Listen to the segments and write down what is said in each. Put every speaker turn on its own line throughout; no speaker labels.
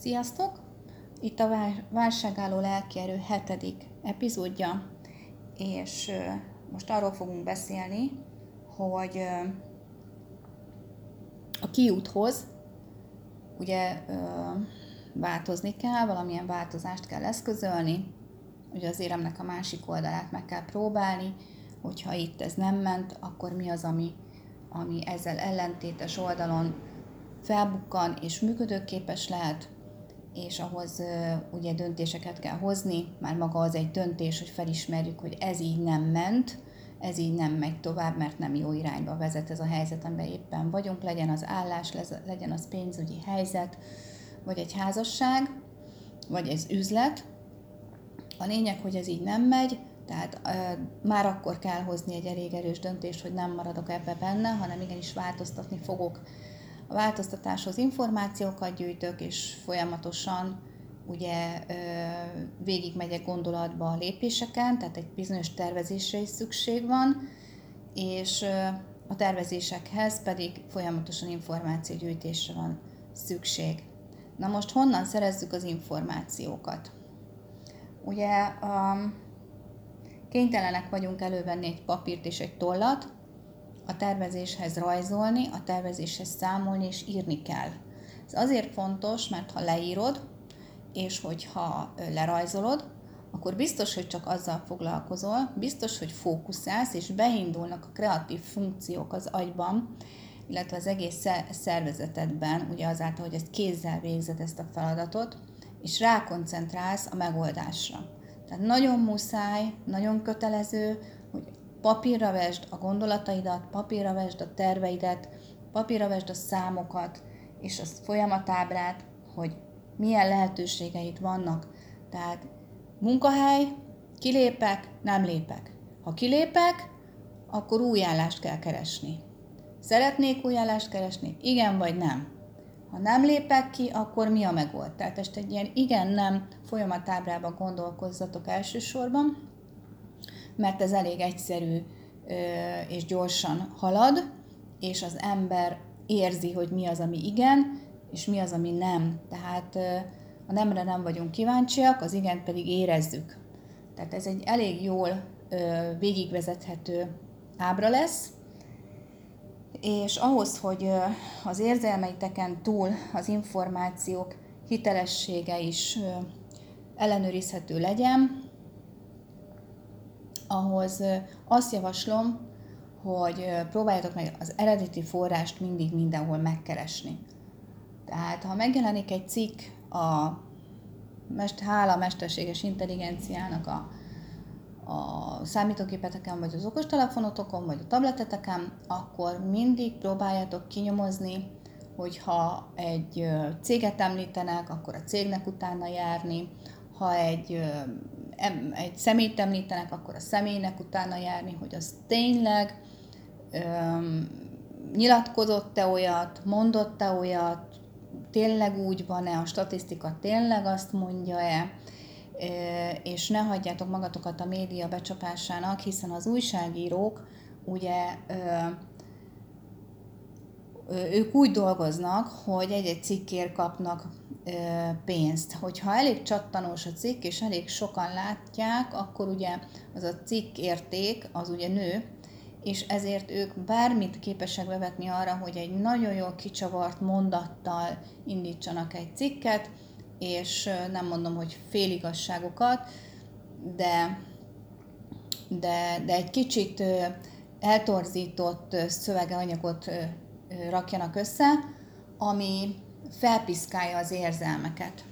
Sziasztok! Itt a Válságálló Lelkierő hetedik epizódja, és most arról fogunk beszélni, hogy a kiúthoz ugye változni kell, valamilyen változást kell eszközölni, ugye az éremnek a másik oldalát meg kell próbálni, hogyha itt ez nem ment, akkor mi az, ami, ami ezzel ellentétes oldalon felbukkan és működőképes lehet, és ahhoz ugye döntéseket kell hozni, már maga az egy döntés, hogy felismerjük, hogy ez így nem ment, ez így nem megy tovább, mert nem jó irányba vezet ez a helyzet, amiben éppen vagyunk, legyen az állás, legyen az pénzügyi helyzet, vagy egy házasság, vagy ez üzlet. A lényeg, hogy ez így nem megy, tehát e, már akkor kell hozni egy elég erős döntést, hogy nem maradok ebbe benne, hanem igenis változtatni fogok a változtatáshoz információkat gyűjtök, és folyamatosan ugye végigmegyek gondolatba a lépéseken, tehát egy bizonyos tervezésre is szükség van, és a tervezésekhez pedig folyamatosan információgyűjtésre van szükség. Na most honnan szerezzük az információkat? Ugye um, kénytelenek vagyunk elővenni egy papírt és egy tollat, a tervezéshez rajzolni, a tervezéshez számolni és írni kell. Ez azért fontos, mert ha leírod, és hogyha lerajzolod, akkor biztos, hogy csak azzal foglalkozol, biztos, hogy fókuszálsz, és beindulnak a kreatív funkciók az agyban, illetve az egész szervezetedben, ugye azáltal, hogy ezt kézzel végzed ezt a feladatot, és rákoncentrálsz a megoldásra. Tehát nagyon muszáj, nagyon kötelező, papírra vesd a gondolataidat, papírra vesd a terveidet, papírra vesd a számokat és a folyamatábrát, hogy milyen lehetőségeid vannak. Tehát munkahely, kilépek, nem lépek. Ha kilépek, akkor új állást kell keresni. Szeretnék új állást keresni? Igen vagy nem? Ha nem lépek ki, akkor mi a megold? Tehát ezt egy ilyen igen-nem folyamatábrában gondolkozzatok elsősorban, mert ez elég egyszerű és gyorsan halad, és az ember érzi, hogy mi az, ami igen, és mi az, ami nem. Tehát a nemre nem vagyunk kíváncsiak, az igen pedig érezzük. Tehát ez egy elég jól végigvezethető ábra lesz, és ahhoz, hogy az érzelmeiteken túl az információk hitelessége is ellenőrizhető legyen, ahhoz azt javaslom, hogy próbáljátok meg az eredeti forrást mindig mindenhol megkeresni. Tehát, ha megjelenik egy cikk a mest, hála mesterséges intelligenciának a, a számítógépeteken, vagy az okostelefonotokon, vagy a tableteteken, akkor mindig próbáljátok kinyomozni, hogyha egy céget említenek, akkor a cégnek utána járni, ha egy egy személyt említenek, akkor a személynek utána járni, hogy az tényleg öm, nyilatkozott-e olyat, mondott-e olyat, tényleg úgy van-e, a statisztika tényleg azt mondja-e, és ne hagyjátok magatokat a média becsapásának, hiszen az újságírók ugye ők úgy dolgoznak, hogy egy-egy cikkért kapnak pénzt. Hogyha elég csattanós a cikk, és elég sokan látják, akkor ugye az a cikk érték, az ugye nő, és ezért ők bármit képesek bevetni arra, hogy egy nagyon jól kicsavart mondattal indítsanak egy cikket, és nem mondom, hogy féligasságokat, de, de, de egy kicsit eltorzított szöveganyagot rakjanak össze, ami felpiszkálja az érzelmeket.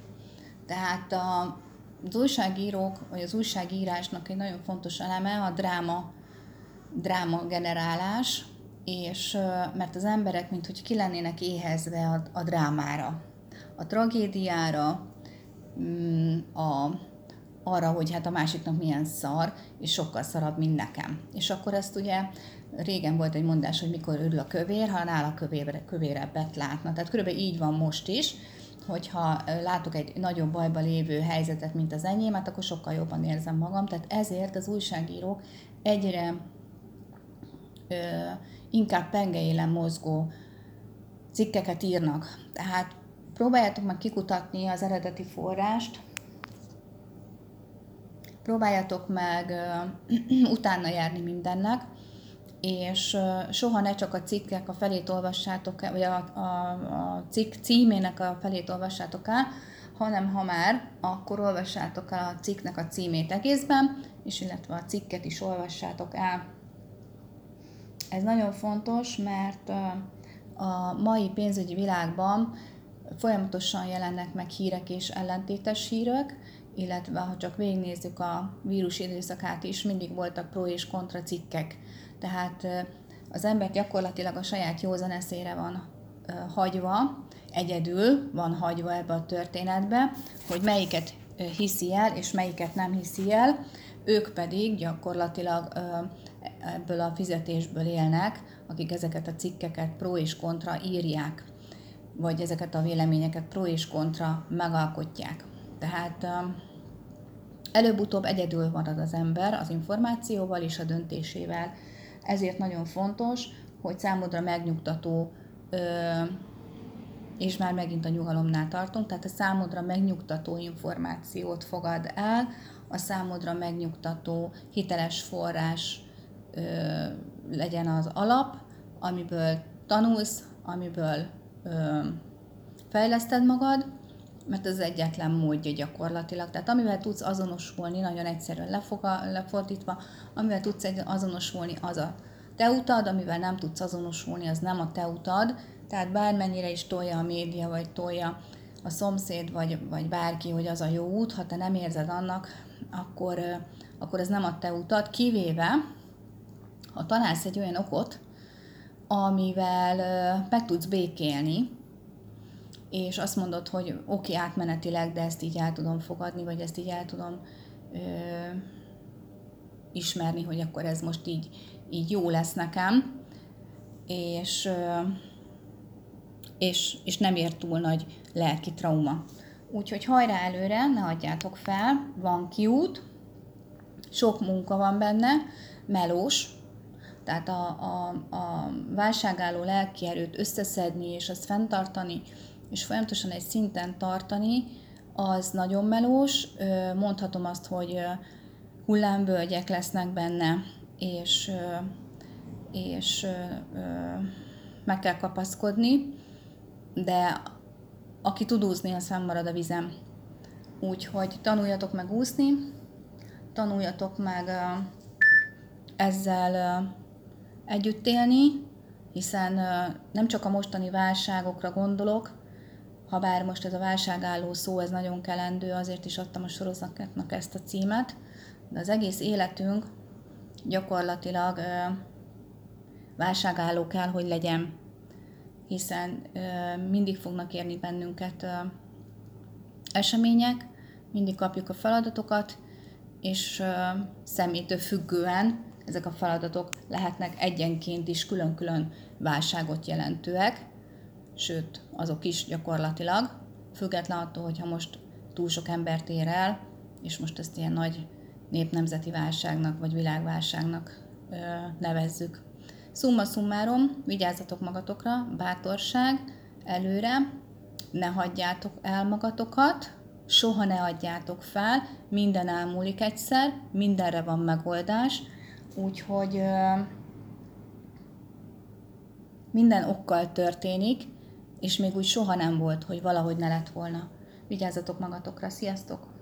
Tehát a, az újságírók, vagy az újságírásnak egy nagyon fontos eleme a dráma, dráma generálás, és mert az emberek, mint hogy ki lennének éhezve a, a drámára, a tragédiára, mm, a, arra, hogy hát a másiknak milyen szar, és sokkal szarabb, mint nekem. És akkor ezt ugye régen volt egy mondás, hogy mikor örül a kövér, ha nála kövére, kövérebbet látna. Tehát körülbelül így van most is, hogyha látok egy nagyon bajba lévő helyzetet, mint az enyémet, akkor sokkal jobban érzem magam. Tehát ezért az újságírók egyre ö, inkább pengeélen mozgó cikkeket írnak. Tehát próbáljátok meg kikutatni az eredeti forrást, próbáljátok meg utána járni mindennek, és soha ne csak a cikkek a felét olvassátok el, vagy a, a, a cikk címének a felét olvassátok el, hanem ha már, akkor olvassátok el a cikknek a címét egészben, és illetve a cikket is olvassátok el. Ez nagyon fontos, mert a mai pénzügyi világban folyamatosan jelennek meg hírek és ellentétes hírek, illetve ha csak végignézzük a vírus időszakát is, mindig voltak pro és kontra cikkek. Tehát az ember gyakorlatilag a saját józan eszére van hagyva, egyedül van hagyva ebbe a történetbe, hogy melyiket hiszi el, és melyiket nem hiszi el, ők pedig gyakorlatilag ebből a fizetésből élnek, akik ezeket a cikkeket pro és kontra írják, vagy ezeket a véleményeket pro és kontra megalkotják. Tehát előbb-utóbb egyedül marad az ember az információval és a döntésével. Ezért nagyon fontos, hogy számodra megnyugtató, és már megint a nyugalomnál tartunk, tehát a számodra megnyugtató információt fogad el, a számodra megnyugtató hiteles forrás legyen az alap, amiből tanulsz, amiből fejleszted magad, mert ez egyetlen módja gyakorlatilag. Tehát amivel tudsz azonosulni, nagyon egyszerűen lefoga, lefordítva, amivel tudsz azonosulni, az a te utad, amivel nem tudsz azonosulni, az nem a te utad. Tehát bármennyire is tolja a média, vagy tolja a szomszéd, vagy, vagy bárki, hogy az a jó út, ha te nem érzed annak, akkor, akkor ez nem a te utad, kivéve, ha találsz egy olyan okot, amivel meg tudsz békélni, és azt mondod, hogy oké, okay, átmenetileg, de ezt így el tudom fogadni, vagy ezt így el tudom ö, ismerni, hogy akkor ez most így, így jó lesz nekem, és, ö, és, és nem ér túl nagy lelki trauma. Úgyhogy hajrá előre, ne adjátok fel, van kiút, sok munka van benne, melós, tehát a, a, a válságálló lelkierőt összeszedni és azt fenntartani, és folyamatosan egy szinten tartani, az nagyon melós. Mondhatom azt, hogy hullámvölgyek lesznek benne, és, és meg kell kapaszkodni, de aki tud úszni, az marad a vizem. Úgyhogy tanuljatok meg úszni, tanuljatok meg ezzel együtt élni, hiszen nem csak a mostani válságokra gondolok, ha bár most ez a válságálló szó, ez nagyon kelendő, azért is adtam a sorozatnak ezt a címet, de az egész életünk gyakorlatilag válságálló kell, hogy legyen, hiszen mindig fognak érni bennünket események, mindig kapjuk a feladatokat, és szemétől függően ezek a feladatok lehetnek egyenként is külön-külön válságot jelentőek, sőt, azok is gyakorlatilag, független attól, hogyha most túl sok embert ér el, és most ezt ilyen nagy népnemzeti válságnak, vagy világválságnak ö, nevezzük. Summa summarum, vigyázzatok magatokra, bátorság, előre, ne hagyjátok el magatokat, soha ne adjátok fel, minden elmúlik egyszer, mindenre van megoldás, úgyhogy ö, minden okkal történik, és még úgy soha nem volt, hogy valahogy ne lett volna. Vigyázzatok magatokra, sziasztok!